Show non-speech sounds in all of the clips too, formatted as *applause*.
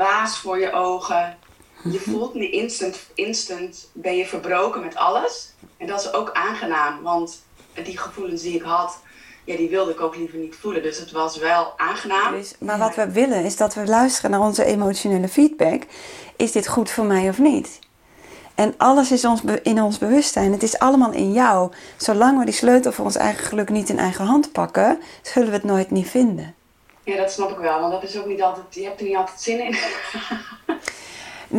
waas voor je ogen. Je voelt niet instant, instant ben je verbroken met alles. En dat is ook aangenaam, want die gevoelens die ik had, ja, die wilde ik ook liever niet voelen. Dus het was wel aangenaam. Dus, maar wat we willen is dat we luisteren naar onze emotionele feedback. Is dit goed voor mij of niet? En alles is ons in ons bewustzijn. Het is allemaal in jou. Zolang we die sleutel voor ons eigen geluk niet in eigen hand pakken, zullen we het nooit niet vinden. Ja, dat snap ik wel, want dat is ook niet altijd, je hebt er niet altijd zin in.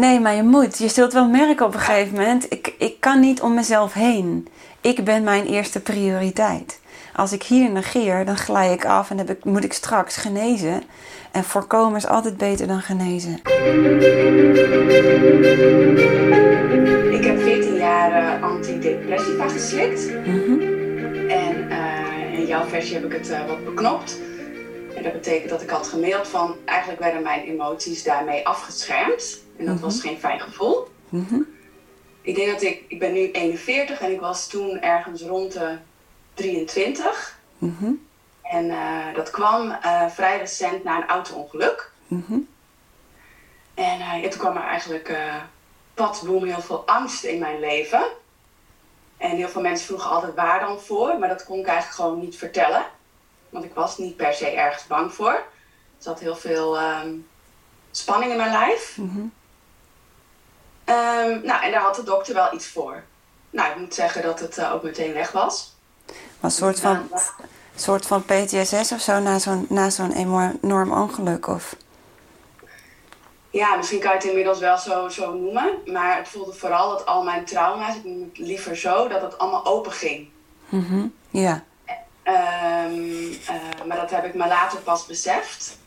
nee, maar je moet. Je zult wel merken op een gegeven moment, ik, ik kan niet om mezelf heen. Ik ben mijn eerste prioriteit. Als ik hier negeer, dan glij ik af en heb ik, moet ik straks genezen. En voorkomen is altijd beter dan genezen. Ik heb 14 jaar uh, antidepressiva geslikt. Mhm. En uh, in jouw versie heb ik het uh, wat beknopt. En dat betekent dat ik had gemaild van eigenlijk werden mijn emoties daarmee afgeschermd. En dat was geen fijn gevoel. Mhm. Ik denk dat ik, ik ben nu 41 en ik was toen ergens rond de 23. Mhm. En uh, dat kwam uh, vrij recent na een auto-ongeluk. Mhm. En uh, toen kwam er eigenlijk padboom heel veel angst in mijn leven. En heel veel mensen vroegen altijd waar dan voor, maar dat kon ik eigenlijk gewoon niet vertellen. Want ik was niet per se ergens bang voor. Er zat heel veel um, spanning in mijn lijf. Mhm. Um, nou, en daar had de dokter wel iets voor. Nou, ik moet zeggen dat het ook meteen weg was. Een soort van, soort van PTSS of zo na zo'n na zo'n enorm ongeluk? Of? Ja, misschien kan je het inmiddels wel zo, zo noemen. Maar het voelde vooral dat al mijn trauma's, ik noem het liever zo, dat het allemaal open ging. Mhm. Ja. Um, uh, maar dat heb ik me later pas beseft.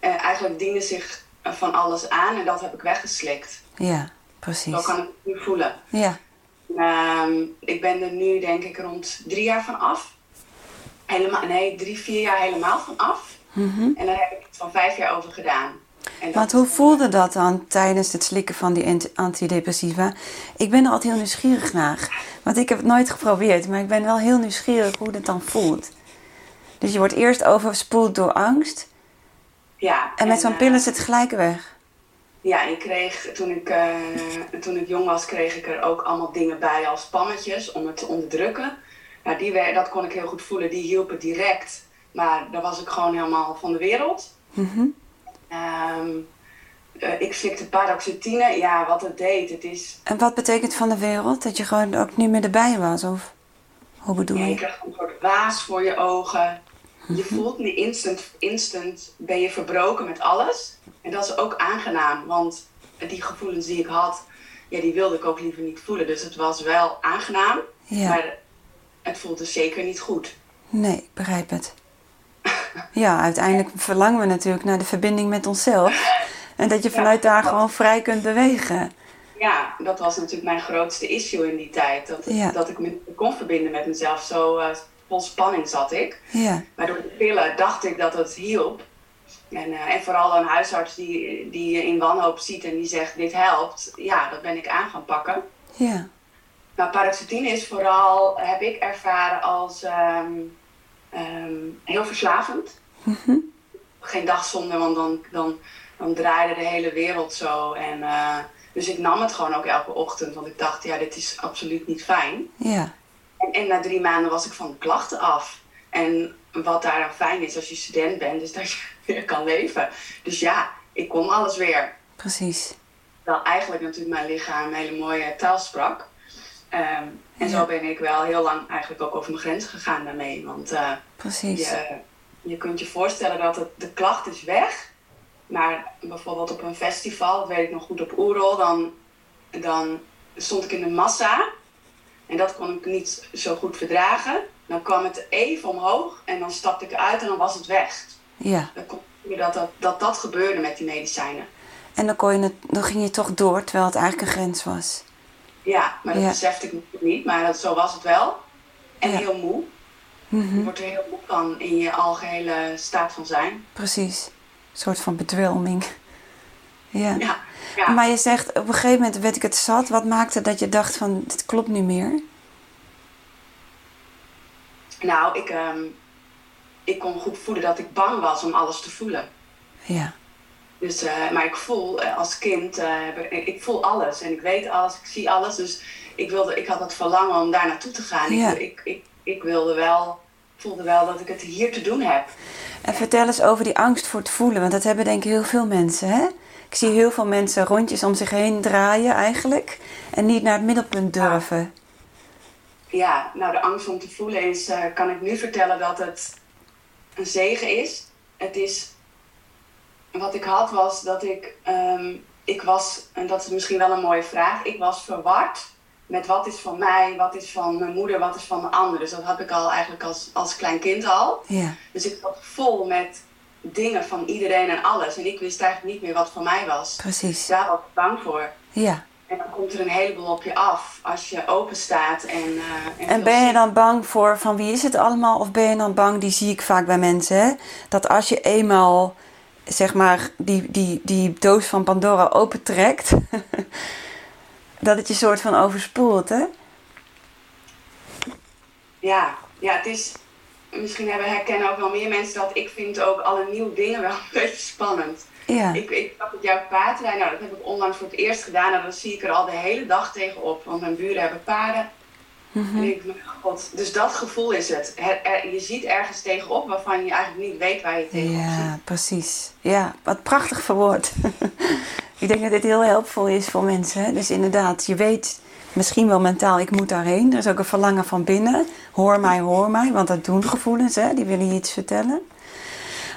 Uh, eigenlijk diende zich van alles aan en dat heb ik weggeslikt. Ja, precies. Zo kan ik het nu voelen. Ja. Um, ik ben er nu denk ik rond drie jaar van af. Helemaal, nee, drie, vier jaar helemaal van af. Mhm. En daar heb ik het van vijf jaar over gedaan. Want hoe voelde dat dan tijdens het slikken van die antidepressiva? Ik ben er altijd heel nieuwsgierig naar. Want ik heb het nooit geprobeerd, maar ik ben wel heel nieuwsgierig hoe dat dan voelt. Dus je wordt eerst overspoeld door angst. Ja. En met zo'n uh, pil is het gelijk weg. Ja, ik kreeg, toen ik, uh, toen ik jong was, kreeg ik er ook allemaal dingen bij als pannetjes om het te onderdrukken. Nou, die, dat kon ik heel goed voelen, die hielpen direct. Maar daar was ik gewoon helemaal van de wereld. Mm Um, uh, ik slikte paroxetine. Ja, wat het deed, het is... En wat betekent van de wereld? Dat je gewoon ook niet meer erbij was? Of hoe bedoel ja, je? je krijgt een soort waas voor je ogen. Je Mhm. voelt niet instant, instant ben je verbroken met alles. En dat is ook aangenaam, want die gevoelens die ik had, ja, die wilde ik ook liever niet voelen. Dus het was wel aangenaam, Ja. maar het voelde zeker niet goed. Nee, ik begrijp het. Ja, uiteindelijk verlangen we natuurlijk naar de verbinding met onszelf. En dat je vanuit daar gewoon vrij kunt bewegen. Ja, dat was natuurlijk mijn grootste issue in die tijd. Dat, Ja. dat ik me kon verbinden met mezelf. Zo eh, vol spanning zat ik. Ja, Maar door de pillen dacht ik dat het hielp. En, eh, en vooral een huisarts die, die je in wanhoop ziet en die zegt dit helpt. Ja, dat ben ik aan gaan pakken. ja. Nou, paroxetine is vooral, heb ik ervaren als ehm, ehm, heel verslavend. Mhm. Geen dag zonder, want dan, dan, dan draaide de hele wereld zo. En, eh, dus ik nam het gewoon ook elke ochtend, want ik dacht, ja, dit is absoluut niet fijn. Ja, En, en na drie maanden was ik van de klachten af. En wat daar dan fijn is als je student bent, is dat je *laughs* weer kan leven. Dus ja, ik kon alles weer. precies. Wel eigenlijk natuurlijk mijn lichaam een hele mooie taal sprak. Ehm, en Ja. zo ben ik wel heel lang eigenlijk ook over mijn grens gegaan daarmee. Want eh, Precies. je, je kunt je voorstellen dat het, de klacht is weg. Maar bijvoorbeeld op een festival, dat weet ik nog goed op Oerol, dan, dan stond ik in de massa. En dat kon ik niet zo goed verdragen. Dan kwam het even omhoog en dan stapte ik uit en dan was het weg. Ja. Dan kon je dat dat, dat dat gebeurde met die medicijnen. En dan, kon je het, dan ging je toch door, terwijl het eigenlijk een grens was. Ja, maar dat Ja. besefte ik niet, maar dat, zo was het wel. En Ja. heel moe. Mhm. Je wordt er heel moe van in je algehele staat van zijn. Precies. Een soort van bedwelming. Ja. Ja, ja. Maar je zegt, op een gegeven moment werd ik het zat. Wat maakte dat je dacht van, dit klopt niet meer? Nou, ik, ehm, ik kon goed voelen dat ik bang was om alles te voelen. Ja. Dus, eh, maar ik voel eh, als kind, eh, ik voel alles en ik weet alles, ik zie alles. Dus ik, wilde, ik had het verlangen om daar naartoe te gaan. Ja. Ik, ik, ik, ik wilde wel, voelde wel dat ik het hier te doen heb. En vertel eens over die angst voor het voelen, want dat hebben denk ik heel veel mensen, hè? Ik zie heel veel mensen rondjes om zich heen draaien eigenlijk en niet naar het middelpunt durven. Ja, nou de angst om te voelen is, kan ik nu vertellen dat het een zegen is. Het is, wat ik had was dat ik, ehm, ik was, en dat is misschien wel een mooie vraag, ik was verward met wat is van mij, wat is van mijn moeder, wat is van de ander. Dus dat had ik al eigenlijk als, als klein kind al. Ja, Dus ik zat vol met dingen van iedereen en alles. En ik wist eigenlijk niet meer wat van mij was. precies. Daar was ik bang voor. Ja. En dan komt er een heleboel op je af als je open staat. En, eh, en, En ben je dan bang voor van wie is het allemaal? Of ben je dan bang, die zie ik vaak bij mensen, hè? Dat als je eenmaal, zeg maar, die, die, die doos van Pandora opentrekt, *laughs* dat het je soort van overspoelt, hè? Ja, ja, het is... Misschien hebben herkennen ook wel meer mensen dat ik vind ook alle nieuwe dingen wel *laughs* een beetje spannend. Ja, Ik, ik zag het jouw paardrij, nou dat heb ik onlangs voor het eerst gedaan. En dan zie ik er al de hele dag tegenop. Want mijn buren hebben paarden. Mhm. En ik, mijn god, dus dat gevoel is het. Je ziet ergens tegenop waarvan je eigenlijk niet weet waar je tegenop ziet. ja, precies. Ja, wat prachtig verwoord. *laughs* ik denk dat dit heel helpvol is voor mensen. Dus inderdaad, je weet misschien wel mentaal, ik moet daarheen. Er is ook een verlangen van binnen. Hoor mij, hoor mij. Want dat doen gevoelens, hè? die willen je iets vertellen.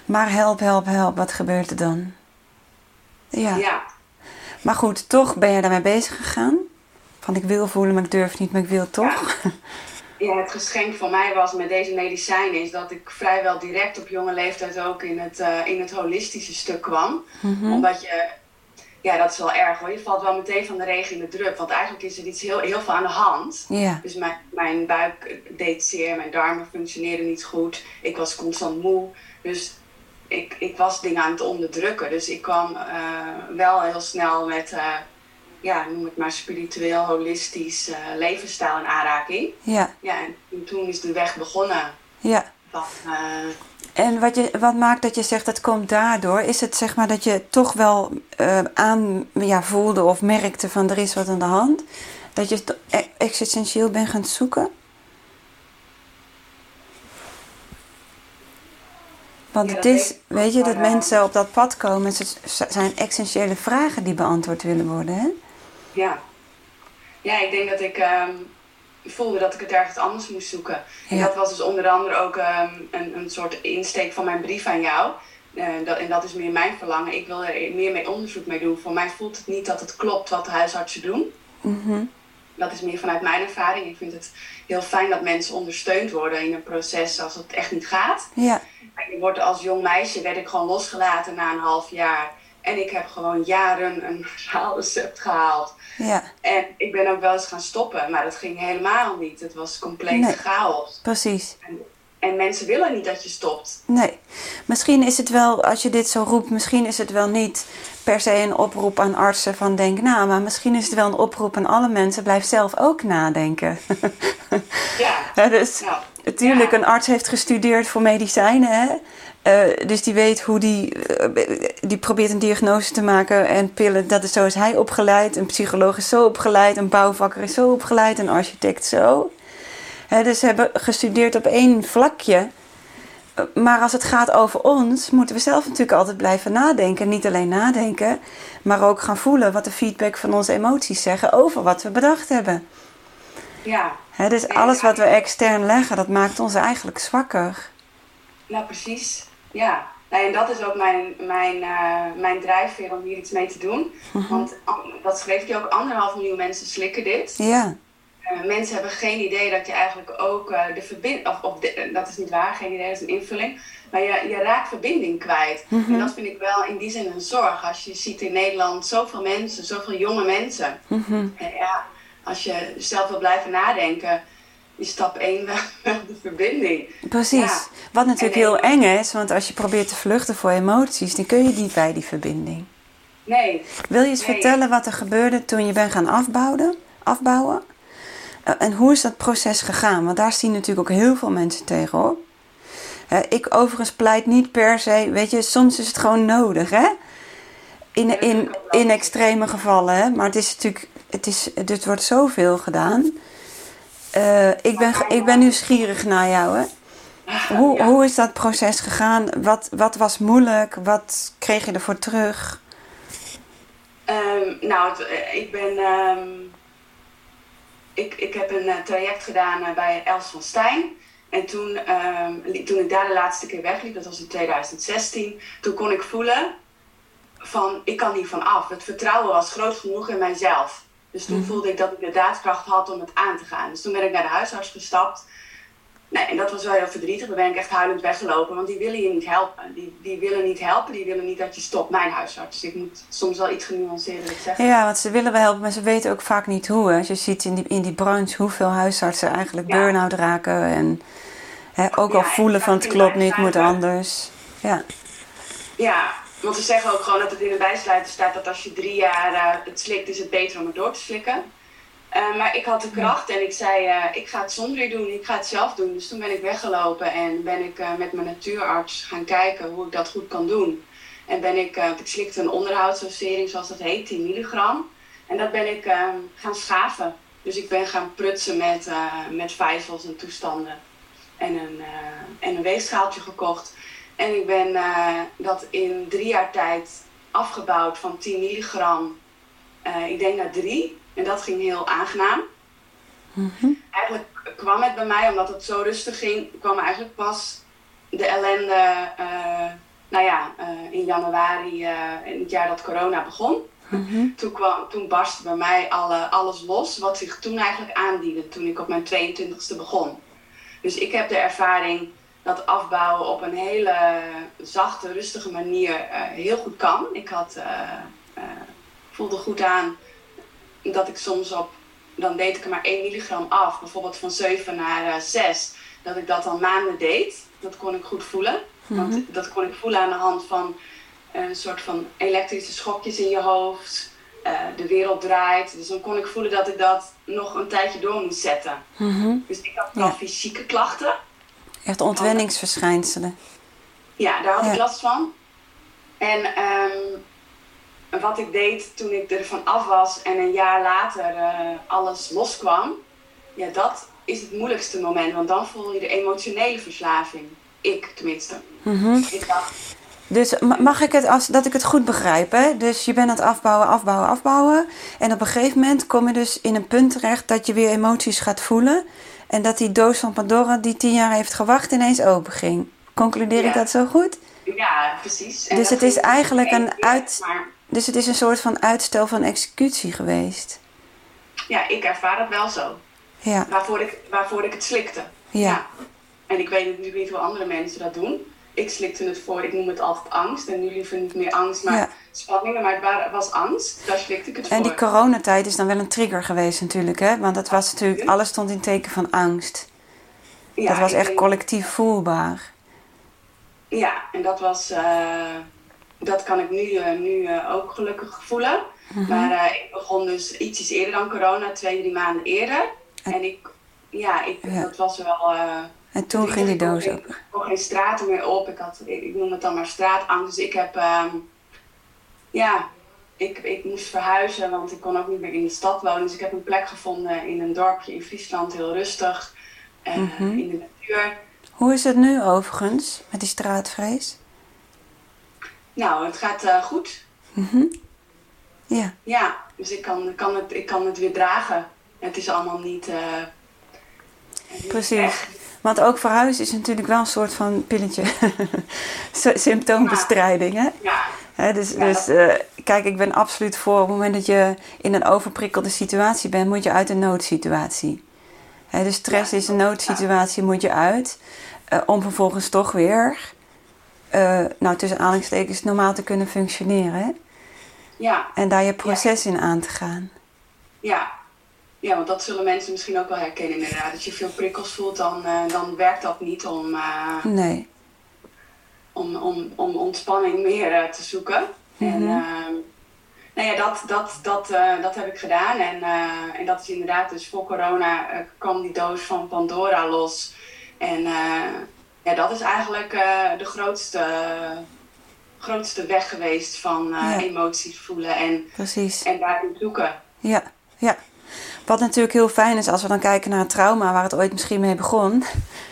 Maar help, help, help, wat gebeurt er dan? Ja. Ja, Maar goed, toch ben je daarmee bezig gegaan. Van ik wil voelen, maar ik durf niet, maar ik wil toch. ja, het geschenk van mij was met deze medicijnen is dat ik vrijwel direct op jonge leeftijd ook in het, eh, in het holistische stuk kwam. Mhm. Omdat je, ja dat is wel erg hoor, je valt wel meteen van de regen in de drup. Want eigenlijk is er iets heel, heel veel aan de hand. Ja, Dus mijn, mijn buik deed zeer, mijn darmen functioneerden niet goed. Ik was constant moe. Dus ik, ik was dingen aan het onderdrukken. Dus ik kwam eh, wel heel snel met, eh, ja, noem het maar spiritueel, holistisch eh, levensstijl in aanraking. ja, Ja, en toen is de weg begonnen. ja. Van, eh, En wat, je, wat maakt dat je zegt dat komt daardoor? Is het zeg maar dat je toch wel eh, aan ja, voelde of merkte van er is wat aan de hand? Dat je t- e- existentieel bent gaan zoeken? Want Ja, het is, weet ik weet je, dat mensen op dat pad komen. Het zijn essentiële vragen die beantwoord willen worden, hè? Ja. ja, ik denk dat ik ehm, voelde dat ik het ergens anders moest zoeken. En dat was dus onder andere ook ehm, een, een soort insteek van mijn brief aan jou. Eh, dat, en dat is meer mijn verlangen. Ik wil er meer mee onderzoek mee doen. Voor mij voelt het niet dat het klopt wat de huisartsen doen. Mhm. Dat is meer vanuit mijn ervaring. Ik vind het heel fijn dat mensen ondersteund worden in een proces als het echt niet gaat. Ja, word als jong meisje werd ik gewoon losgelaten na een half jaar. En ik heb gewoon jaren een *laughs* recept gehaald. ja, En ik ben ook wel eens gaan stoppen, maar dat ging helemaal niet. Het was compleet Nee. chaos. precies. En, en mensen willen niet dat je stopt. Nee, misschien is het wel, als je dit zo roept, misschien is het wel niet per se een oproep aan artsen van denk na, maar misschien is het wel een oproep aan alle mensen, blijf zelf ook nadenken. Ja, *laughs* dus nou, natuurlijk, ja. een arts heeft gestudeerd voor medicijnen, hè? Eh, dus die weet hoe die, eh, die probeert een diagnose te maken en pillen, dat is zo is hij opgeleid, een psycholoog is zo opgeleid, een bouwvakker is zo opgeleid, een architect zo. Dus ze hebben gestudeerd op één vlakje. Eh, Maar als het gaat over ons, moeten we zelf natuurlijk altijd blijven nadenken. Niet alleen nadenken, maar ook gaan voelen wat de feedback van onze emoties zeggen over wat we bedacht hebben. ja, dus alles wat we extern leggen, dat maakt ons eigenlijk zwakker. nou precies. Ja, nou, en dat is ook mijn, mijn, eh, mijn drijfveer om hier iets mee te doen. Mhm. Want an- dat schreef je ook, anderhalf miljoen mensen slikken dit. Ja, Eh, mensen hebben geen idee dat je eigenlijk ook eh, de verbinding, of, of de- dat is niet waar, geen idee, dat is een invulling. Maar je, je raakt verbinding kwijt. Mhm. En dat vind ik wel in die zin een zorg. Als je ziet in Nederland zoveel mensen, zoveel jonge mensen. mhm. Ja, als je zelf wil blijven nadenken, is stap 1 wel, wel de verbinding. precies. Ja. Wat natuurlijk En heel eng is, want als je probeert te vluchten voor emoties, dan kun je niet bij die verbinding. Nee, Wil je eens Nee. vertellen wat er gebeurde toen je bent gaan afbouwen? afbouwen? Eh, en hoe is dat proces gegaan? Want daar zien natuurlijk ook heel veel mensen tegenop. Eh, ik overigens pleit niet per se, weet je, soms is het gewoon nodig, hè? in, in, in extreme gevallen, hè? maar het is natuurlijk, het, is, het wordt zoveel gedaan. Uh, ik, ben, ik ben nieuwsgierig naar jou. Hè? Hoe, hoe is dat proces gegaan? Wat, wat was moeilijk? Wat kreeg je ervoor terug? Um, nou, eh, ik ben. Um, ik, ik heb een uh, traject gedaan bij Els van Stijn. En toen, um, toen ik daar de laatste keer wegliep, dat was in 2016, toen kon ik voelen van ik kan hier van af. Het vertrouwen was groot genoeg in mijzelf. Dus toen mhm. voelde ik dat ik de daadkracht had om het aan te gaan. Dus toen ben ik naar de huisarts gestapt. Nee, en dat was wel heel verdrietig. Dan ben ik echt huilend weggelopen, want die willen je niet helpen. Die, die willen niet helpen, die willen niet dat je stopt. Mijn huisarts. Ik moet soms wel iets genuanceerder zeggen. Ja, want ze willen wel helpen, maar ze weten ook vaak niet hoe. Als je ziet in die, in die branche hoeveel huisartsen eigenlijk ja. burn-out raken. En hè, ook al voelen van het klopt niet, moet anders. Ja. Ja, want ze zeggen ook gewoon dat het in de bijsluiter staat dat als je drie jaar uh, het slikt, is het beter om het door te slikken. Uh, maar ik had de kracht en ik zei, uh, ik ga het zonder je doen, ik ga het zelf doen. Dus toen ben ik weggelopen en ben ik met mijn natuurarts gaan kijken hoe ik dat goed kan doen. En ben ik, ik slikte een onderhoudsdosering zoals dat heet, 10 milligram. En dat ben ik gaan schaven. Dus ik ben gaan prutsen met, met vijzels en toestanden. En een, en een weegschaaltje gekocht. En ik ben uh, dat in drie jaar tijd afgebouwd van 10 milligram, uh, ik denk naar 3. En dat ging heel aangenaam. Mm -hmm. Eigenlijk kwam het bij mij, omdat het zo rustig ging, kwam eigenlijk pas de ellende, uh, nou ja, in januari, in het jaar dat corona begon. Mm -hmm. *laughs* toen, kwam, toen barstte bij mij alle, alles los, wat zich toen eigenlijk aandiende, toen ik op mijn 22e begon. Dus ik heb de ervaring dat afbouwen op een hele zachte, rustige manier uh, heel goed kan. Ik had, uh, uh, voelde goed aan dat ik soms op, dan deed ik er maar 1 milligram af, bijvoorbeeld van 7 naar 6, dat ik dat al maanden deed. Dat kon ik goed voelen. Want mhm. dat kon ik voelen aan de hand van een soort van elektrische schokjes in je hoofd. de wereld draait. Dus dan kon ik voelen dat ik dat nog een tijdje door moest zetten. Mhm. Dus ik had wel fysieke klachten. Echt ontwenningsverschijnselen. Ja, daar had ik last van. En um, wat ik deed toen ik er van af was en een jaar later uh, alles loskwam, ja, dat is het moeilijkste moment. Want dan voel je de emotionele verslaving. Ik tenminste. Mm -hmm. Ik dacht. Dus mag ik het, als, dat ik het goed begrijp, hè? Dus je bent aan het afbouwen, afbouwen, afbouwen. En op een gegeven moment kom je dus in een punt terecht dat je weer emoties gaat voelen. En dat die doos van Pandora, die tien jaar heeft gewacht, ineens open ging. Concludeer ik dat zo goed? Ja, precies. dus het is eigenlijk een uit... Dus het is een soort van uitstel van executie geweest. Ja, ik ervaar het wel zo. Ja. Waarvoor ik, waarvoor ik het slikte. Ja. En ik weet natuurlijk niet hoe andere mensen dat doen ik slikte het voor, ik noem het altijd angst. En nu liever niet meer angst, maar spanningen. Maar het was angst, daar slikte ik het voor. En die coronatijd is dan wel een trigger geweest natuurlijk, hè? Want dat was natuurlijk, alles stond in teken van angst. Ja, dat was echt collectief voelbaar. Ja, en dat was, uh, dat kan ik nu, uh, nu uh, ook gelukkig voelen. Mhm. Maar ik begon dus ietsjes eerder dan corona, twee, drie maanden eerder. En, ik, ja, ik, ja. dat was wel en toen ging die doos open. Ik kon geen straten meer op. Ik, had, ik, noem het dan maar straatangst. Dus ik heb, um, ja, ik, ik moest verhuizen, want ik kon ook niet meer in de stad wonen. Dus ik heb een plek gevonden in een dorpje in Friesland, heel rustig, uh, in de natuur. Hoe is het nu overigens met die straatvrees? Nou, het gaat uh, goed. Mm -hmm. Ja. Ja, dus ik kan, kan, het, ik kan het weer dragen. Het is allemaal niet. Uh, Precies. Want ook verhuizen is natuurlijk wel een soort van pilletje. *laughs* Symptoombestrijding, hè? Ja. dus dus uh, kijk, ik ben absoluut voor op het moment dat je in een overprikkelde situatie bent, moet je uit een noodsituatie. Dus stress is een noodsituatie, moet je uit. Uh, om vervolgens toch weer, uh, nou tussen aanhalingstekens, normaal te kunnen functioneren. Hè? Ja. En daar je proces in aan te gaan. Ja, ja, want dat zullen mensen misschien ook wel herkennen inderdaad. Als je veel prikkels voelt, dan, uh, dan werkt dat niet om, uh, nee. om, om, om ontspanning meer uh, te zoeken. Mm -hmm. En nou ja, dat, dat, dat, dat heb ik gedaan. En, en dat is inderdaad, dus voor corona kwam die doos van Pandora los. En ja, dat is eigenlijk de grootste grootste weg geweest van eh, Ja. emoties voelen en, Precies. en daarin zoeken. Ja, ja. Wat natuurlijk heel fijn is als we dan kijken naar het trauma waar het ooit misschien mee begon.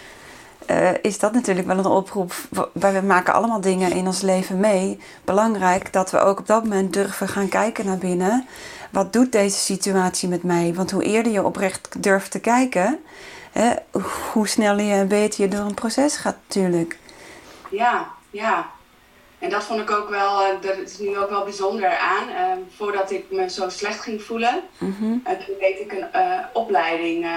*laughs* eh, is dat natuurlijk wel een oproep. We maken allemaal dingen in ons leven mee. Belangrijk dat we ook op dat moment durven gaan kijken naar binnen. Wat doet deze situatie met mij? Want hoe eerder je oprecht durft te kijken, hè, hoe sneller je en beter je door een proces gaat natuurlijk. Ja, ja. En dat vond ik ook wel, eh, dat is nu ook wel bijzonder aan. Eh, voordat ik me zo slecht ging voelen, Mhm, eh, toen deed ik een eh, opleiding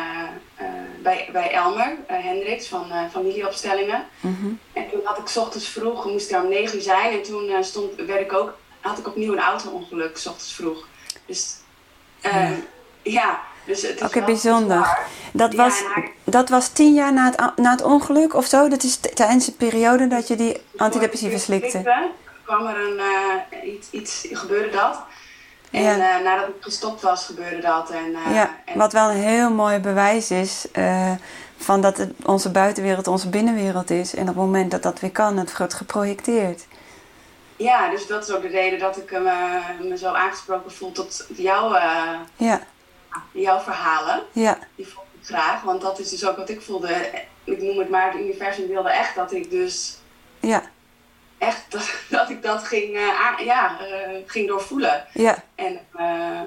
bij, bij Elmer Hendricks van familieopstellingen. mhm. En toen had ik ochtends vroeg, moest ik er om 9 uur zijn. En toen stond, werd ik ook, had ik opnieuw een auto-ongeluk, ochtends vroeg. Dus eh, ja. Dus het Oké, bijzonder. Dat Ja, was, dat was tien jaar na het, na het ongeluk of zo? Dat is tijdens de periode dat je die antidepressiva slikte? kwam er een, eh, iets, iets, gebeurde dat. En Ja. eh, nadat ik gestopt was, gebeurde dat. En, eh, Ja, en, wat wel een heel mooi bewijs is van dat het onze buitenwereld onze binnenwereld is. En op het moment dat dat weer kan, het wordt geprojecteerd. ja, dus dat is ook de reden dat ik me, me zo aangesproken voel tot jouw, Ja, jouw verhalen. ja, Die volg ik graag, want dat is dus ook wat ik voelde. Ik noem het maar, het universum wilde echt dat ik dus ja, echt *laughs* dat, dat ik dat ging, eh, ja, eh, ging doorvoelen. ja. En eh,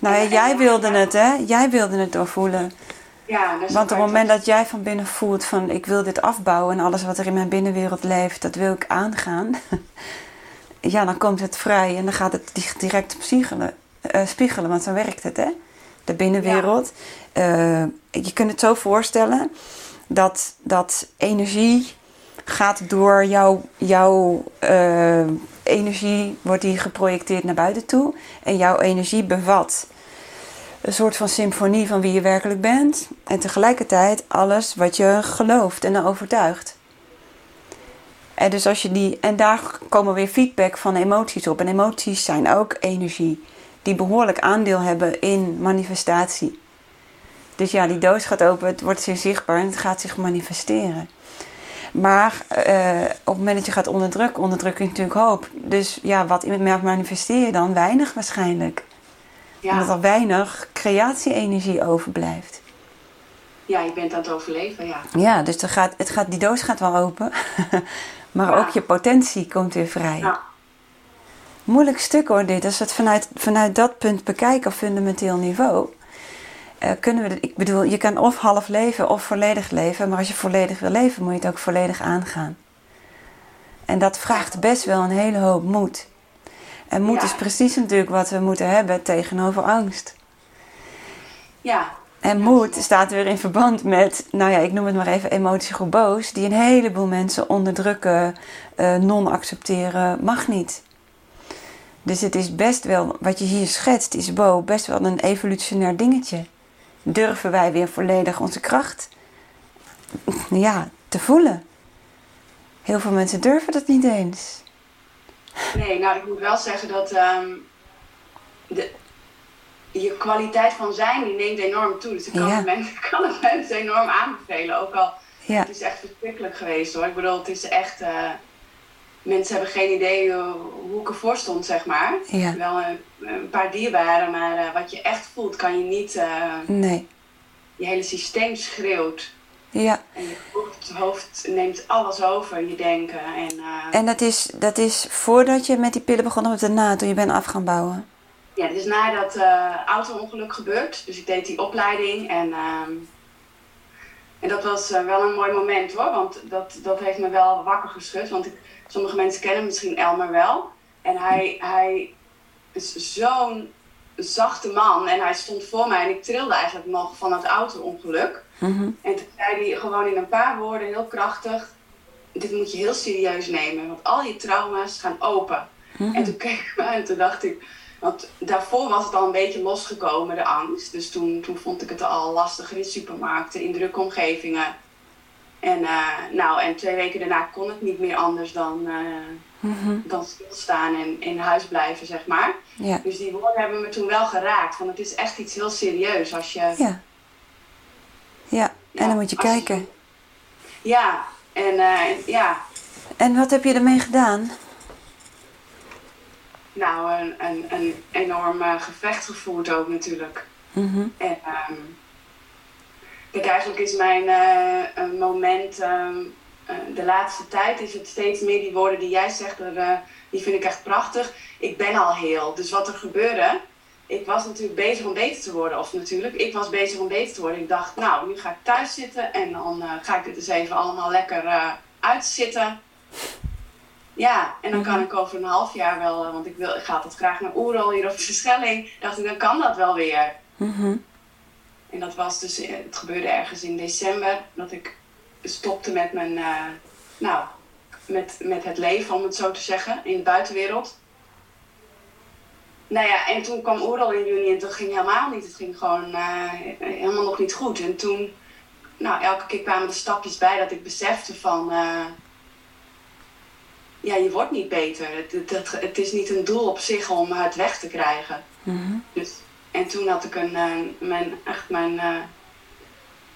Nou ja, jij wilde het, hè? Jij wilde het doorvoelen. ja, Want op het moment dat jij van binnen voelt van ik wil dit afbouwen en alles wat er in mijn binnenwereld leeft, dat wil ik aangaan. *laughs* Ja, dan komt het vrij en dan gaat het di- direct spiegelen, spiegelen want zo werkt het, hè? De binnenwereld. Eh, je kunt het zo voorstellen dat, dat energie gaat door jouw, jouw eh, energie, wordt die geprojecteerd naar buiten toe. En jouw energie bevat een soort van symfonie van wie je werkelijk bent. En tegelijkertijd alles wat je gelooft en overtuigt. En, dus als je die, en daar komen weer feedback van emoties op. En emoties zijn ook energie. Die behoorlijk aandeel hebben in manifestatie. Dus ja, die doos gaat open, het wordt zeer zichtbaar en het gaat zich manifesteren. Maar eh, op het moment dat je gaat onderdrukken, onderdruk je natuurlijk hoop. Dus ja, wat manifesteer je dan? Weinig waarschijnlijk. Omdat ja, er weinig creatie-energie overblijft. ja, je bent aan het overleven, ja. Ja, dus er gaat, het gaat, die doos gaat wel open. *laughs* maar Ja. ook je potentie komt weer vrij. Ja. Moeilijk stuk hoor dit. Als we het vanuit, vanuit dat punt bekijken op fundamenteel niveau. eh, kunnen we, ik bedoel, je kan of half leven of volledig leven. Maar als je volledig wil leven, moet je het ook volledig aangaan. En dat vraagt best wel een hele hoop moed. En moed Ja. is precies natuurlijk wat we moeten hebben tegenover angst. Ja, En moed staat weer in verband met, nou ja, ik noem het maar even emotiegroep boos, die een heleboel mensen onderdrukken, eh, non-accepteren, mag niet. Dus het is best wel, wat je hier schetst, is Bo best wel een evolutionair dingetje. Durven wij weer volledig onze kracht ja, te voelen? Heel veel mensen durven dat niet eens. nee, nou ik moet wel zeggen dat ehm, de, je kwaliteit van zijn die neemt enorm toe. Dus ik kan, Ja. het mensen, *laughs* kan het mensen enorm aanbevelen. Ook al, Ja, het is echt verschrikkelijk geweest hoor. Ik bedoel, het is echt, eh, mensen hebben geen idee eh, hoe ik ervoor stond, zeg maar. ja, Wel een, een paar dierbaren, maar eh, wat je echt voelt kan je niet, eh, nee, je hele systeem schreeuwt. ja. En je hoofd, hoofd neemt alles over, je denken. En, eh, En dat is, dat is voordat je met die pillen begonnen of daarna, toen je bent af gaan bouwen. Ja, het is na dat eh auto-ongeluk gebeurd. Dus ik deed die opleiding en, ehm, en dat was eh, wel een mooi moment hoor. Want dat, dat heeft me wel wakker geschud. Want ik, sommige mensen kennen misschien Elmer wel. En hij, hij is zo'n zachte man. En hij stond voor mij en ik trilde eigenlijk nog van het auto-ongeluk. Mhm. En toen zei hij gewoon in een paar woorden heel krachtig: Dit moet je heel serieus nemen, want al je trauma's gaan open. En toen keek ik me en toen dacht ik, want daarvoor was het al een beetje losgekomen, de angst. Dus toen, toen vond ik het al lastiger in supermarkten, in drukke omgevingen. En, eh, nou, en twee weken daarna kon het niet meer anders dan, eh, Mhm. dan stilstaan en in huis blijven, zeg maar. Ja. Dus die woorden hebben me toen wel geraakt, want het is echt iets heel serieus als je... Ja. Ja, en dan moet je kijken. Ja, en eh, ja, En wat heb je ermee gedaan? nou, een, een, een enorm gevecht gevoerd ook natuurlijk. Mhm. En ehm, kijk, eigenlijk is mijn eh, moment, ehm, eh, de laatste tijd is het steeds meer die woorden die jij zegt, er, eh, die vind ik echt prachtig. Ik ben al heel. Dus wat er gebeurde, ik was natuurlijk bezig om beter te worden. Of natuurlijk, ik was bezig om beter te worden. Ik dacht, nou, nu ga ik thuis zitten en dan ga ik dit eens even allemaal lekker uitzitten. Ja, en dan kan ik over een half jaar wel, want ik, wil, ik ga altijd graag naar Oerol hier op de Schelling. Dacht ik, dan kan dat wel weer. Mhm. En dat was dus, eh, het gebeurde ergens in december, dat ik stopte met mijn, eh, nou, met, met het leven, om het zo te zeggen, in de buitenwereld. Nou ja, en toen kwam Oerol in juni en dat ging helemaal niet. Het ging gewoon eh, helemaal nog niet goed. En toen, nou, elke keer kwamen er stapjes bij dat ik besefte van, ja, je wordt niet beter. Het, het, het, het is niet een doel op zich om het weg te krijgen. Mhm. Dus, en toen had ik een, eh, mijn, echt mijn, eh,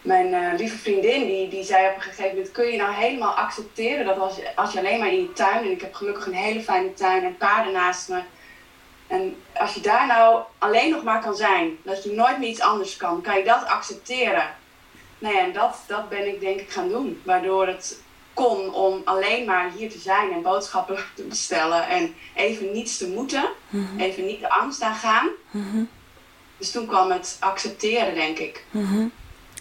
mijn eh, lieve vriendin, die, die zei op een gegeven moment, kun je nou helemaal accepteren dat als, je- als je alleen maar in je tuin, en ik heb gelukkig een hele fijne tuin en paarden naast me, en als je daar nou alleen nog maar kan zijn, dat je nooit meer iets anders kan, kan je dat accepteren. Nou ja, en dat, dat ben ik denk ik gaan doen, waardoor het kon om alleen maar hier te zijn en boodschappen *laughs* te bestellen en even niets te moeten, Mhm. even niet de angst aangaan. Mhm. Dus toen kwam het accepteren, denk ik. Mhm.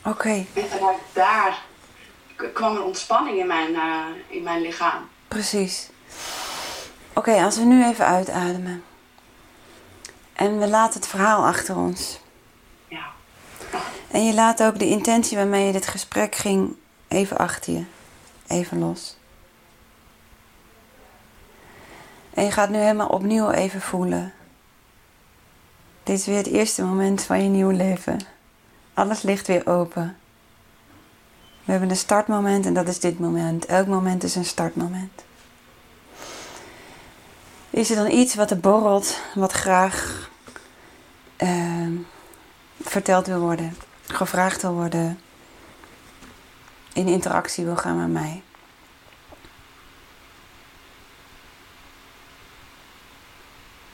Oké, En vanuit daar kwam er ontspanning in mijn, eh, in mijn lichaam. precies. Oké, als we nu even uitademen. En we laten het verhaal achter ons. Ja. En je laat ook de intentie waarmee je dit gesprek ging even achter je. Even los. En je gaat nu helemaal opnieuw even voelen. Dit is weer het eerste moment van je nieuw leven. Alles ligt weer open. We hebben een startmoment en dat is dit moment. Elk moment is een startmoment. Is er dan iets wat er borrelt, wat graag ehm, verteld wil worden, gevraagd wil worden, in interactie wil gaan met mij?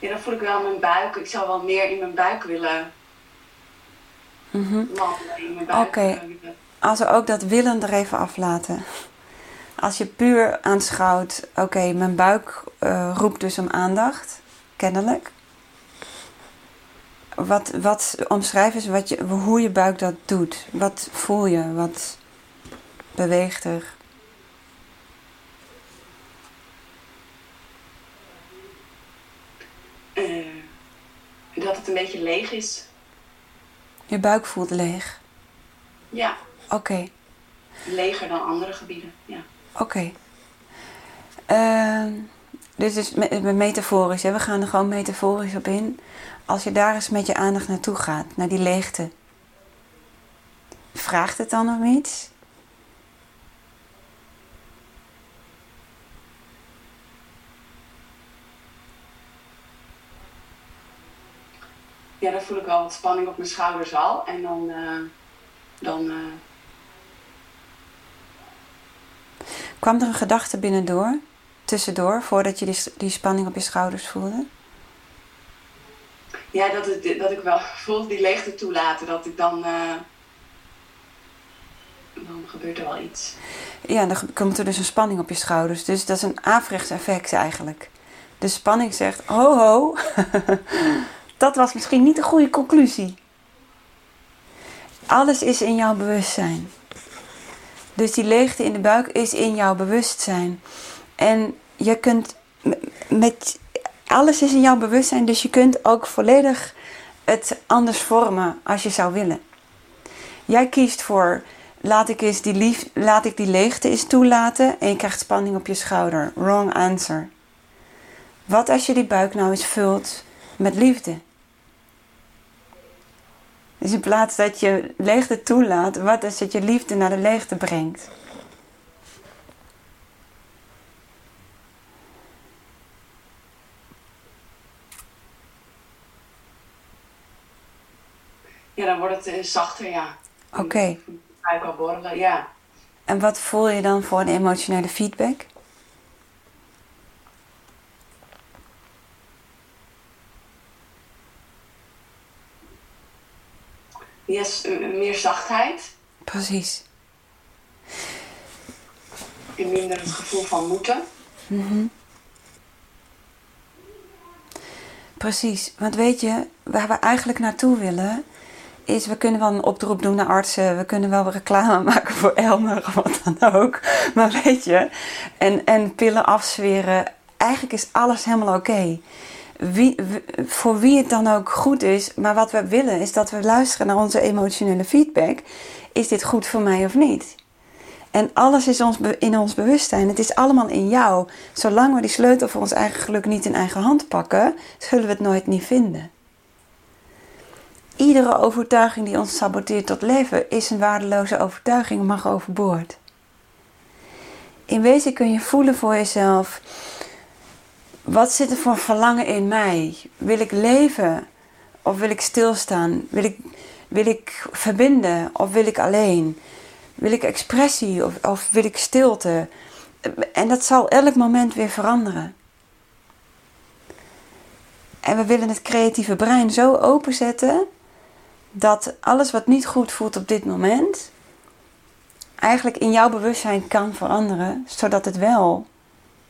Ja, dan voel ik wel mijn buik. Ik zou wel meer in mijn buik willen mijn buik Oké. Als we ook dat willen er even aflaten. Als je puur aanschouwt, oké, mijn buik eh, roept dus om aandacht, kennelijk. Wat, wat omschrijf eens wat je, hoe je buik dat doet. Wat voel je? Wat beweegt er? Eh, dat het een beetje leeg is. Je buik voelt leeg. Ja, Oké, leger dan andere gebieden. Ja. oké. Ehm, dit is me- me- metaforisch, hè? we gaan er gewoon metaforisch op in. Als je daar eens met je aandacht naartoe gaat, naar die leegte. Vraagt het dan om iets? Ja, dan voel ik wel wat spanning op mijn schouders al. En dan, eh, dan eh, Kwam er een gedachte binnendoor, tussendoor, voordat je die, die spanning op je schouders voelde? ja, dat, het, dat ik wel *laughs* voel die leegte toelaten. Dat ik dan... eh, dan gebeurt er wel iets. Ja, dan komt er dus een spanning op je schouders. Dus dat is een averechts effect eigenlijk. De spanning zegt, ho ho, *laughs* dat was misschien niet een goede conclusie. Alles is in jouw bewustzijn. Dus die leegte in de buik is in jouw bewustzijn. En je kunt met alles is in jouw bewustzijn, dus je kunt ook volledig het anders vormen als je zou willen. Jij kiest voor laat ik, eens die lief, laat ik die leegte eens toelaten en je krijgt spanning op je schouder. Wrong answer. Wat als je die buik nou eens vult met liefde? Dus in plaats dat je leegte toelaat, wat als dat je liefde naar de leegte brengt? Ja, dan wordt het eh, zachter, ja. Oké. Al borrelen, ja. En wat voel je dan voor een emotionele feedback? Yes, meer zachtheid. Precies. En minder het gevoel van moeten. Mm Precies, want weet je, waar we eigenlijk naartoe willen, is we kunnen wel een oproep doen naar artsen, we kunnen wel reclame *laughs* maken voor Elmer of wat dan ook. Maar weet je, en, en pillen afzweren, eigenlijk is alles helemaal oké. Wie, voor wie het dan ook goed is, maar wat we willen is dat we luisteren naar onze emotionele feedback. Is dit goed voor mij of niet? En alles is ons, in ons bewustzijn. Het is allemaal in jou. Zolang we die sleutel voor ons eigen geluk niet in eigen hand pakken, zullen we het nooit niet vinden. Iedere overtuiging die ons saboteert tot leven is een waardeloze overtuiging, mag overboord. In wezen kun je voelen voor jezelf: wat zit er voor verlangen in mij? Wil ik leven of wil ik stilstaan? Wil ik, wil ik verbinden of wil ik alleen? Wil ik expressie of, of wil ik stilte? En dat zal elk moment weer veranderen. En we willen het creatieve brein zo openzetten dat alles wat niet goed voelt op dit moment, eigenlijk in jouw bewustzijn kan veranderen, zodat het wel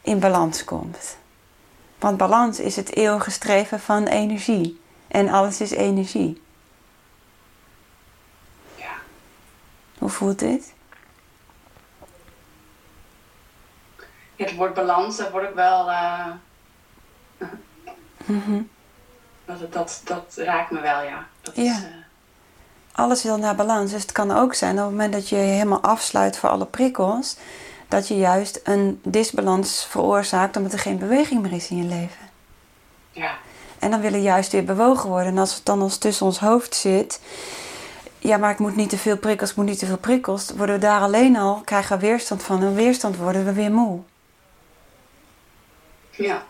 in balans komt. Want balans is het eeuwige streven van energie. En alles is energie. Hoe voelt dit? Het woord balans, dat word ik wel. Uh... dat, dat, dat raakt me wel, ja. Dat ja. Is, uh... Alles wil naar balans. Dus het kan ook zijn op het moment dat je je helemaal afsluit voor alle prikkels, dat je juist een disbalans veroorzaakt omdat er geen beweging meer is in je leven. Ja. En dan willen juist weer bewogen worden. En als het dan ons tussen ons hoofd zit, ja, maar ik moet niet te veel prikkels, ik moet niet te veel prikkels. Worden we daar alleen al, krijgen we weerstand van. En weerstand worden we weer moe. Ja.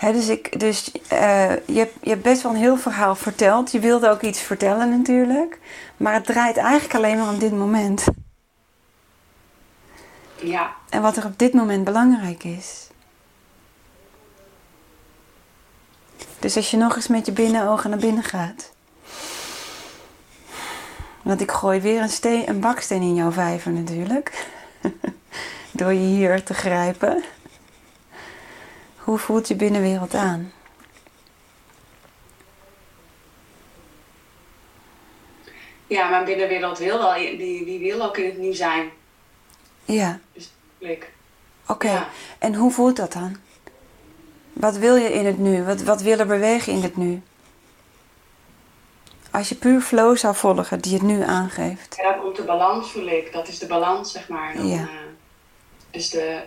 dus ik, dus uh, je, hebt, je hebt best wel een heel verhaal verteld. Je wilde ook iets vertellen natuurlijk. Maar het draait eigenlijk alleen maar om dit moment. Ja. En wat er op dit moment belangrijk is. Dus als je nog eens met je binnenogen naar binnen gaat. Want ik gooi weer een, steen, een baksteen in jouw vijver natuurlijk. *laughs* Door je hier te grijpen. Hoe voelt je binnenwereld aan? Ja, mijn binnenwereld wil wel, die, die wil ook in het nu zijn. Ja. Dus Oké, en hoe voelt dat dan? Wat wil je in het nu? Wat, wat wil er bewegen in het nu? Als je puur flow zou volgen die het nu aangeeft. Ja, komt de balans, voel ik. Dat is de balans, zeg maar. Dan, ja. Uh, dus de,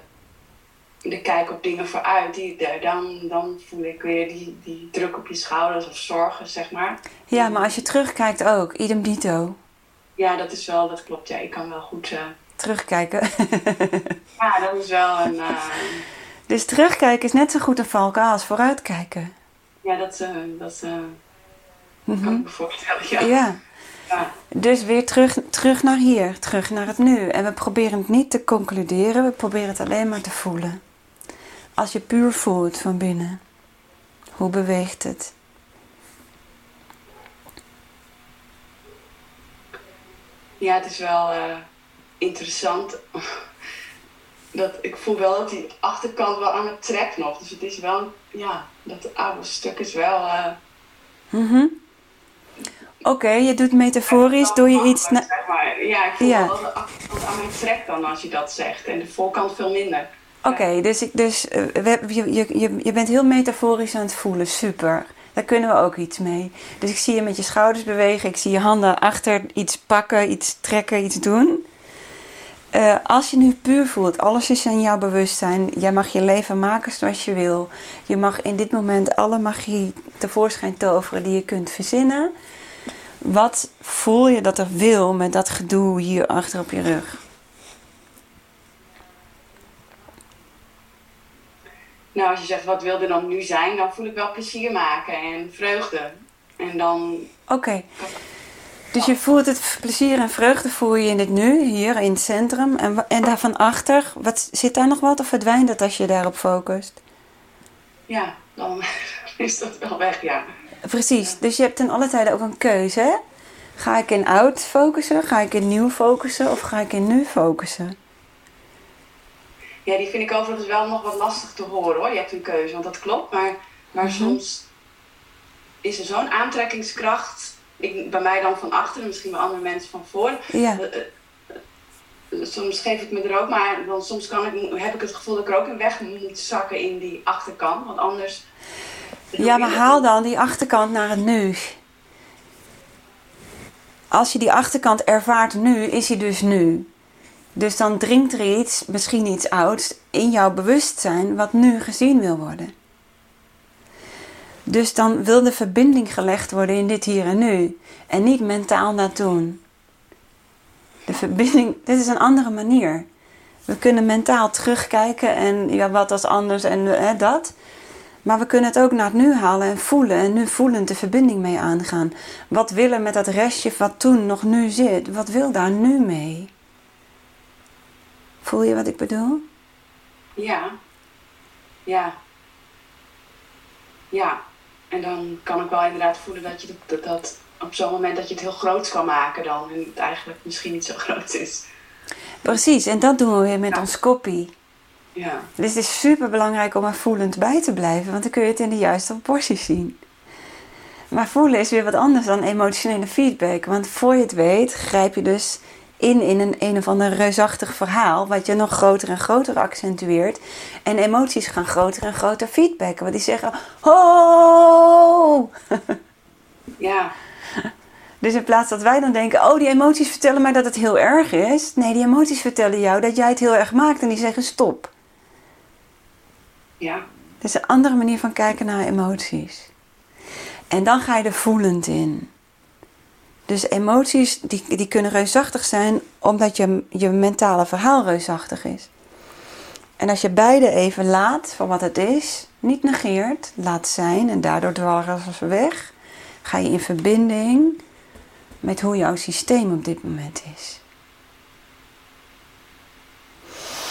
de kijk op dingen vooruit, die, dan, dan voel ik weer die, die druk op je schouders of zorgen, zeg maar. Ja, maar als je terugkijkt ook, idem dito. Ja, dat is wel, dat klopt. Ja, ik kan wel goed... Uh... Terugkijken. *laughs* ja, dat is wel een... Uh... Dus terugkijken is net zo goed een valkuil als vooruitkijken. Ja, dat, uh, dat Mm Kan ik me voorstellen, ja. ja. Dus weer terug, terug naar hier, terug naar het nu. En we proberen het niet te concluderen, we proberen het alleen maar te voelen. Als je puur voelt van binnen, hoe beweegt het? Ja, het is wel uh, interessant. *laughs* dat, ik voel wel dat die achterkant wel aan het trekt nog. Dus het is wel, ja, dat oude stuk is wel. Uh, mm Oké, je doet metaforisch, doe je iets... Zeg maar. Ja, ik voel ja. wel de achterkant aan mijn trek dan als je dat zegt. En de voorkant veel minder. Oké, dus, ik, dus uh, we, je, je, je bent heel metaforisch aan het voelen. Super. Daar kunnen we ook iets mee. Dus ik zie je met je schouders bewegen. Ik zie je handen achter iets pakken, iets trekken, iets doen. Uh, als je nu puur voelt, alles is in jouw bewustzijn. Jij mag je leven maken zoals je wil. Je mag in dit moment alle magie tevoorschijn toveren die je kunt verzinnen. Wat voel je dat er wil met dat gedoe hier achter op je rug? Nou, als je zegt wat wil er dan nu zijn, dan voel ik wel plezier maken en vreugde. En dan. Oké. Dus je voelt het plezier en vreugde voel je in het nu, hier in het centrum. En, en daarvan achter, wat, zit daar nog wat of verdwijnt dat als je daarop focust? Ja, dan *laughs* is dat wel weg, ja. Precies, dus je hebt ten alle tijde ook een keuze. Ga ik in oud focussen? Ga ik in nieuw focussen? Of ga ik in nu focussen? Ja, die vind ik overigens wel nog wat lastig te horen hoor. Je hebt een keuze, want dat klopt. Maar, maar mhm. soms is er zo'n aantrekkingskracht. Ik, bij mij dan van achteren, misschien bij andere mensen van voor. Ja. Eh, eh, soms geef ik me er ook, maar dan soms kan ik, heb ik het gevoel dat ik er ook in weg moet zakken in die achterkant. Want anders. Ja, maar haal dan die achterkant naar het nu. Als je die achterkant ervaart nu, is hij dus nu. Dus dan dringt er iets, misschien iets ouds, in jouw bewustzijn wat nu gezien wil worden. Dus dan wil de verbinding gelegd worden in dit hier en nu. En niet mentaal naartoe. De verbinding, *laughs* dit is een andere manier. We kunnen mentaal terugkijken en ja, wat als anders en hè, dat. Maar we kunnen het ook naar het nu halen en voelen. En nu voelend de verbinding mee aangaan. Wat willen met dat restje wat toen nog nu zit? Wat wil daar nu mee? Voel je wat ik bedoel? Ja. Ja. Ja. En dan kan ik wel inderdaad voelen dat je dat, dat op zo'n moment dat je het heel groot kan maken dan. En het eigenlijk misschien niet zo *laughs* groot is. Precies, en dat doen we weer met ons kopie. Ja. Dus het is super belangrijk om er voelend bij te blijven, want dan kun je het in de juiste proporties zien. Maar voelen is weer wat anders dan emotionele feedback. Want voor je het weet, grijp je dus in in een een of ander reusachtig verhaal, wat je nog groter en groter accentueert. En emoties gaan groter en groter feedbacken, want die zeggen: Ho! *laughs* Ja. Dus in plaats dat wij dan denken: Oh, die emoties vertellen mij dat het heel erg is. Nee, die emoties vertellen jou dat jij het heel erg maakt en die zeggen: Stop. Ja. Dat is een andere manier van kijken naar emoties. En dan ga je er voelend in. Dus emoties die, die kunnen reusachtig zijn omdat je, je mentale verhaal reusachtig is. En als je beide even laat voor wat het is, niet negeert, laat zijn en daardoor dwalen ze weg, ga je in verbinding met hoe jouw systeem op dit moment is.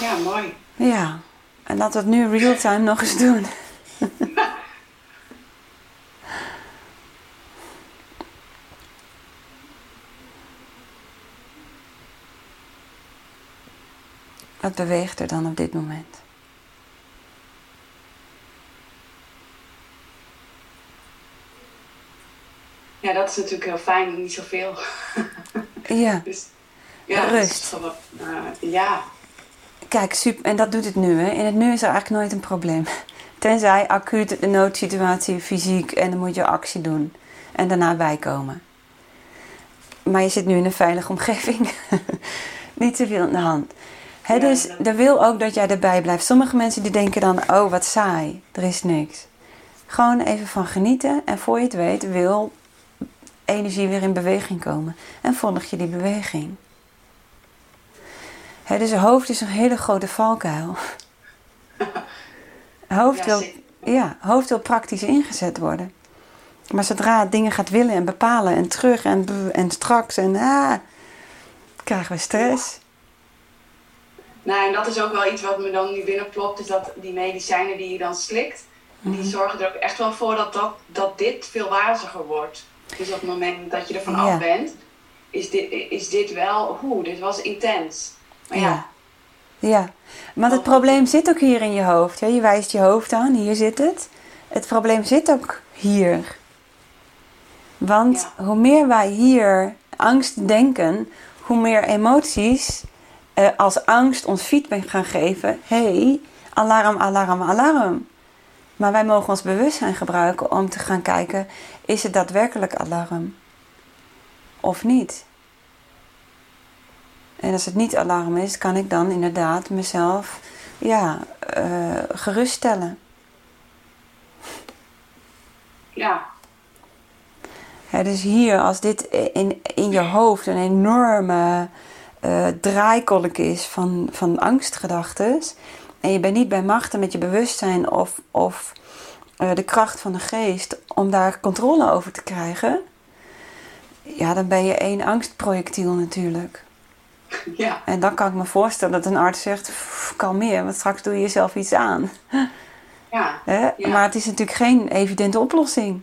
Ja, mooi. Ja, en laten we het nu real-time nog eens doen. *laughs* Wat beweegt er dan op dit moment? Ja, dat is natuurlijk heel fijn, niet zoveel. *laughs* Ja. dus, ja, Rust. Gewoon, uh, ja. Kijk, super, en dat doet het nu. Hè. In het nu is er eigenlijk nooit een probleem. *laughs* Tenzij acuut de noodsituatie, fysiek, en dan moet je actie doen. En daarna bijkomen. Maar je zit nu in een veilige omgeving. *laughs* Niet te veel aan de hand. He, dus dat wil ook dat jij erbij blijft. Sommige mensen die denken dan, oh wat saai, er is niks. Gewoon even van genieten en voor je het weet wil energie weer in beweging komen. En volg je die beweging. He, dus het hoofd is een hele grote valkuil. *laughs* hoofd, wil, ja, hoofd wil praktisch ingezet worden. Maar zodra het dingen gaat willen en bepalen en terug en, en straks en ah, krijgen we stress. Nou, en dat is ook wel iets wat me dan nu binnenplopt, is dat die medicijnen die je dan slikt, die mhm. zorgen er ook echt wel voor dat, dat, dat dit veel waziger wordt. Dus op het moment dat je ervan af bent, is dit, is dit wel, hoe, dit was intens. Maar ja. Ja, maar het probleem zit ook hier in je hoofd. Je wijst je hoofd aan, hier zit het. Het probleem zit ook hier. Want hoe meer wij hier angst denken, hoe meer emoties uh, als angst ons feedback gaan geven: hey, alarm, alarm, alarm. Maar wij mogen ons bewustzijn gebruiken om te gaan kijken: is het daadwerkelijk alarm of niet? En als het niet alarm is, kan ik dan inderdaad mezelf ja, uh, geruststellen. Ja. ja. Dus hier, als dit in, in je hoofd een enorme uh, draaikolk is van, van angstgedachten. En je bent niet bij machten met je bewustzijn of, of uh, de kracht van de geest om daar controle over te krijgen. Ja, dan ben je één angstprojectiel natuurlijk. *laughs* Ja. En dan kan ik me voorstellen dat een arts zegt: kalmeer, want straks doe je jezelf iets aan. *laughs* Ja. *laughs* ja. Maar het is natuurlijk geen evidente oplossing.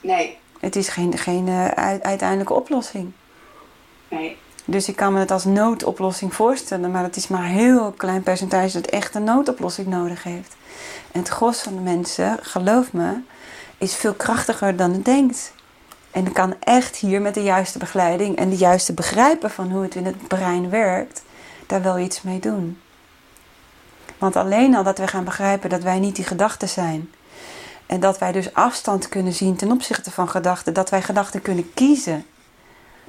Nee. Het is geen, geen uh, uiteindelijke oplossing. Nee. Dus ik kan me het als noodoplossing voorstellen, maar het is maar een heel klein percentage dat echt een noodoplossing nodig heeft. En het gros van de mensen, geloof me, is veel krachtiger dan het denkt. En kan echt hier met de juiste begeleiding en de juiste begrijpen van hoe het in het brein werkt, daar wel iets mee doen. Want alleen al dat we gaan begrijpen dat wij niet die gedachten zijn. En dat wij dus afstand kunnen zien ten opzichte van gedachten. Dat wij gedachten kunnen kiezen.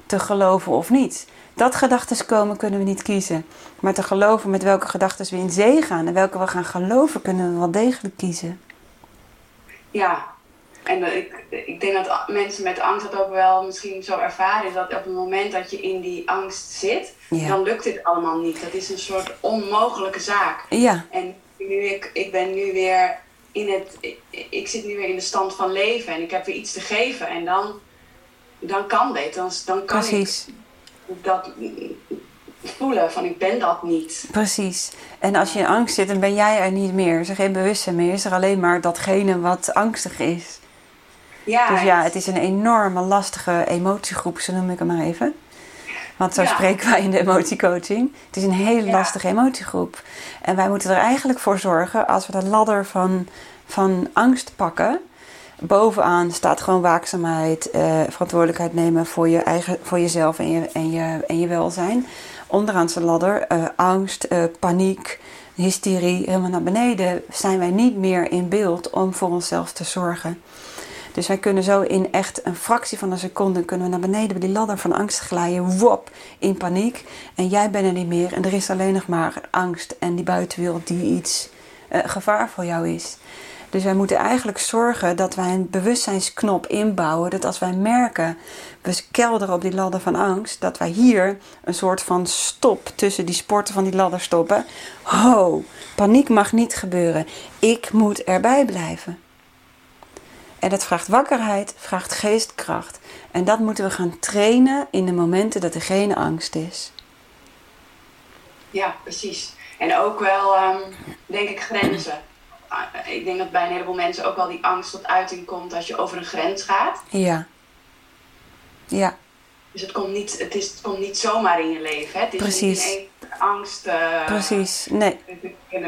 Te geloven of niet. Dat gedachten komen kunnen we niet kiezen. Maar te geloven met welke gedachten we in zee gaan en welke we gaan geloven, kunnen we wel degelijk kiezen. Ja, en ik, ik denk dat mensen met angst dat ook wel misschien zo ervaren. Dat op het moment dat je in die angst zit, dan lukt dit allemaal niet. Dat is een soort onmogelijke zaak. Ja. En nu ik, ik ben nu weer in het. Ik, ik zit nu weer in de stand van leven en ik heb weer iets te geven. En dan, dan kan dit. Dan, dan kan Precies. ik dat voelen van ik ben dat niet. Precies. En als je in angst zit, dan ben jij er niet meer. Is er geen bewustzijn meer. Is er alleen maar datgene wat angstig is. Ja, dus ja, het is een enorme lastige emotiegroep, zo noem ik hem maar even. Want zo spreken wij in de emotiecoaching. Het is een hele lastige emotiegroep. En wij moeten er eigenlijk voor zorgen, als we de ladder van, van angst pakken. Bovenaan staat gewoon waakzaamheid, eh, verantwoordelijkheid nemen voor, je eigen, voor jezelf en je, en, je, en je welzijn. Onderaan de ladder eh, angst, uh, paniek, hysterie. Helemaal naar beneden zijn wij niet meer in beeld om voor onszelf te zorgen. Dus wij kunnen zo in echt een fractie van een seconde kunnen we naar beneden bij die ladder van angst glijden. Wop, in paniek. En jij bent er niet meer. En er is alleen nog maar angst en die buitenwereld die iets gevaar voor jou is. Dus wij moeten eigenlijk zorgen dat wij een bewustzijnsknop inbouwen. Dat als wij merken, we kelderen op die ladder van angst, dat wij hier een soort van stop tussen die sporten van die ladder stoppen. Ho, paniek mag niet gebeuren. Ik moet erbij blijven. En dat vraagt wakkerheid, vraagt geestkracht. En dat moeten we gaan trainen in de momenten dat er geen angst is. Ja, precies. En ook wel, um, denk ik, grenzen. Ah, ik denk dat bij een heleboel mensen ook wel die angst tot uiting komt als je over een grens gaat. Ja. Ja. Dus het komt niet, het is, het komt niet zomaar in je leven. Hè? Het is Precies. niet angst. Uh, Precies, nee.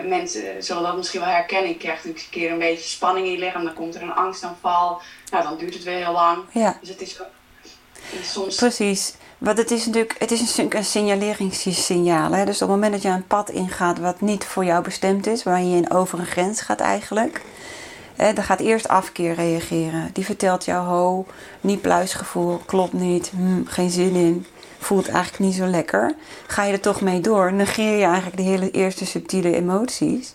Mensen zullen dat misschien wel herkennen. Je krijgt natuurlijk een keer een beetje spanning in je lichaam. Dan komt er een angstaanval. Nou, dan duurt het weer heel lang. Ja. Dus het is, soms... Precies. Want het is natuurlijk het is een, een signaleringssignaal. Hè? Dus op het moment dat je een pad ingaat wat niet voor jou bestemd is, waar je in over een grens gaat eigenlijk, hè, dan gaat eerst afkeer reageren. Die vertelt jou, ho, niet pluisgevoel, klopt niet, hm, geen zin in, voelt eigenlijk niet zo lekker. Ga je er toch mee door, negeer je eigenlijk de hele eerste subtiele emoties.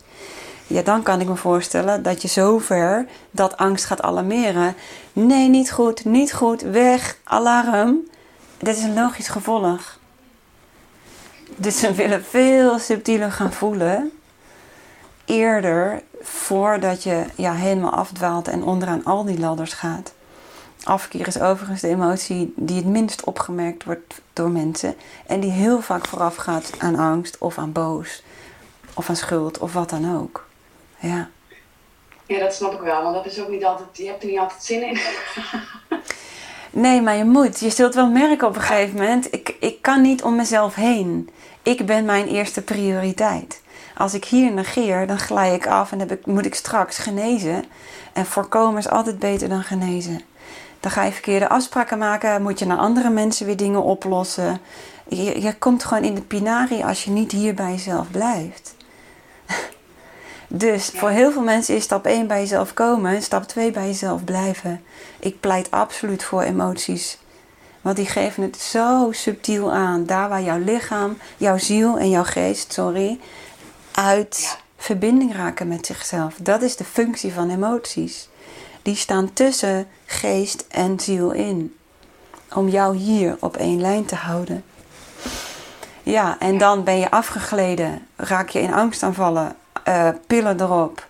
Ja, dan kan ik me voorstellen dat je zover dat angst gaat alarmeren. Nee, niet goed, niet goed, weg, alarm. Dat is een logisch gevolg. Dus we willen veel subtieler gaan voelen. Eerder voordat je ja, helemaal afdwaalt en onderaan al die ladders gaat. Afkeer is overigens de emotie die het minst opgemerkt wordt door mensen. En die heel vaak vooraf gaat aan angst of aan boos. Of aan schuld of wat dan ook. Ja. Ja, dat snap ik wel. Want dat is ook niet altijd, je hebt er niet altijd zin in. *laughs* Nee, maar je moet. Je zult wel merken op een gegeven moment. Ik, ik kan niet om mezelf heen. Ik ben mijn eerste prioriteit. Als ik hier negeer, dan glij ik af en heb ik, moet ik straks genezen. En voorkomen is altijd beter dan genezen. Dan ga je verkeerde afspraken maken, moet je naar andere mensen weer dingen oplossen. Je, je komt gewoon in de pinari als je niet hier bij jezelf blijft. Dus voor heel veel mensen is stap 1 bij jezelf komen en stap 2 bij jezelf blijven. Ik pleit absoluut voor emoties. Want die geven het zo subtiel aan. Daar waar jouw lichaam, jouw ziel en jouw geest, sorry, uit verbinding raken met zichzelf. Dat is de functie van emoties. Die staan tussen geest en ziel in. Om jou hier op één lijn te houden. Ja, en dan ben je afgegleden. Raak je in angstaanvallen. Uh, pillen erop.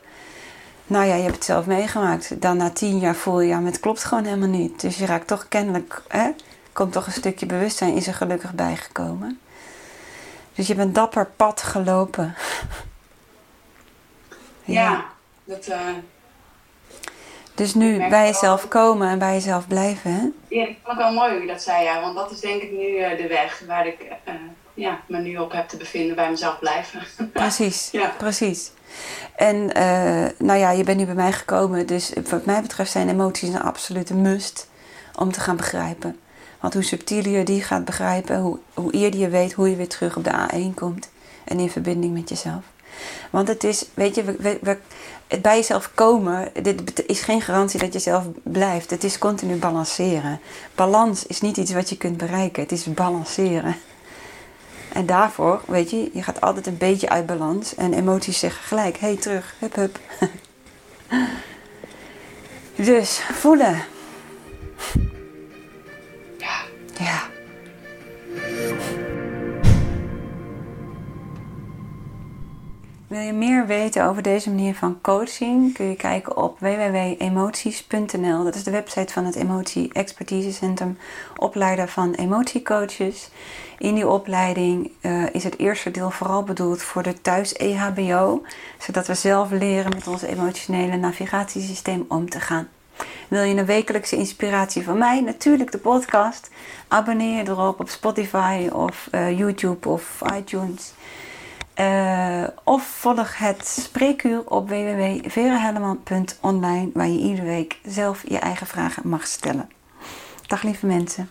Nou ja, je hebt het zelf meegemaakt. Dan na tien jaar voel je, ja, maar het klopt gewoon helemaal niet. Dus je raakt toch kennelijk, hè, komt toch een stukje bewustzijn, is er gelukkig bijgekomen. Dus je bent dapper pad gelopen. ja. ja, dat. Uh... Dus nu bij jezelf komen en bij jezelf blijven, hè? Ja, ik vond het wel mooi hoe je dat zei, ja. Want dat is denk ik nu eh, de weg waar ik eh, ja, me nu op heb te bevinden, bij mezelf blijven. *laughs* Precies, Ja. precies. En eh, nou ja, je bent nu bij mij gekomen, dus wat mij betreft zijn emoties een absolute must om te gaan begrijpen. Want hoe subtieler je die gaat begrijpen, hoe, hoe eerder je weet hoe je weer terug op de A1 komt en in verbinding met jezelf. Want het is, weet je, we, we, we- het bij jezelf komen, dit is geen garantie dat je zelf blijft. Het is continu balanceren. Balans is niet iets wat je kunt bereiken, het is balanceren. En daarvoor, weet je, je gaat altijd een beetje uit balans. En emoties zeggen gelijk, hé, hey, terug, hup, hup. *laughs* dus, voelen. Ja. Ja. Wil je meer weten over deze manier van coaching? Kun je kijken op www.emoties.nl. Dat is de website van het Emotie Expertise Centrum, opleider van emotiecoaches. In die opleiding eh, is het eerste deel vooral bedoeld voor de thuis-EHBO, zodat we zelf leren met ons emotionele navigatiesysteem om te gaan. Wil je een wekelijkse inspiratie van mij? Natuurlijk de podcast. Abonneer je erop op Spotify of eh, YouTube of iTunes. Eh, of volg het spreekuur op www.verahelleman.online waar je iedere week zelf je eigen vragen mag stellen. Dag lieve mensen.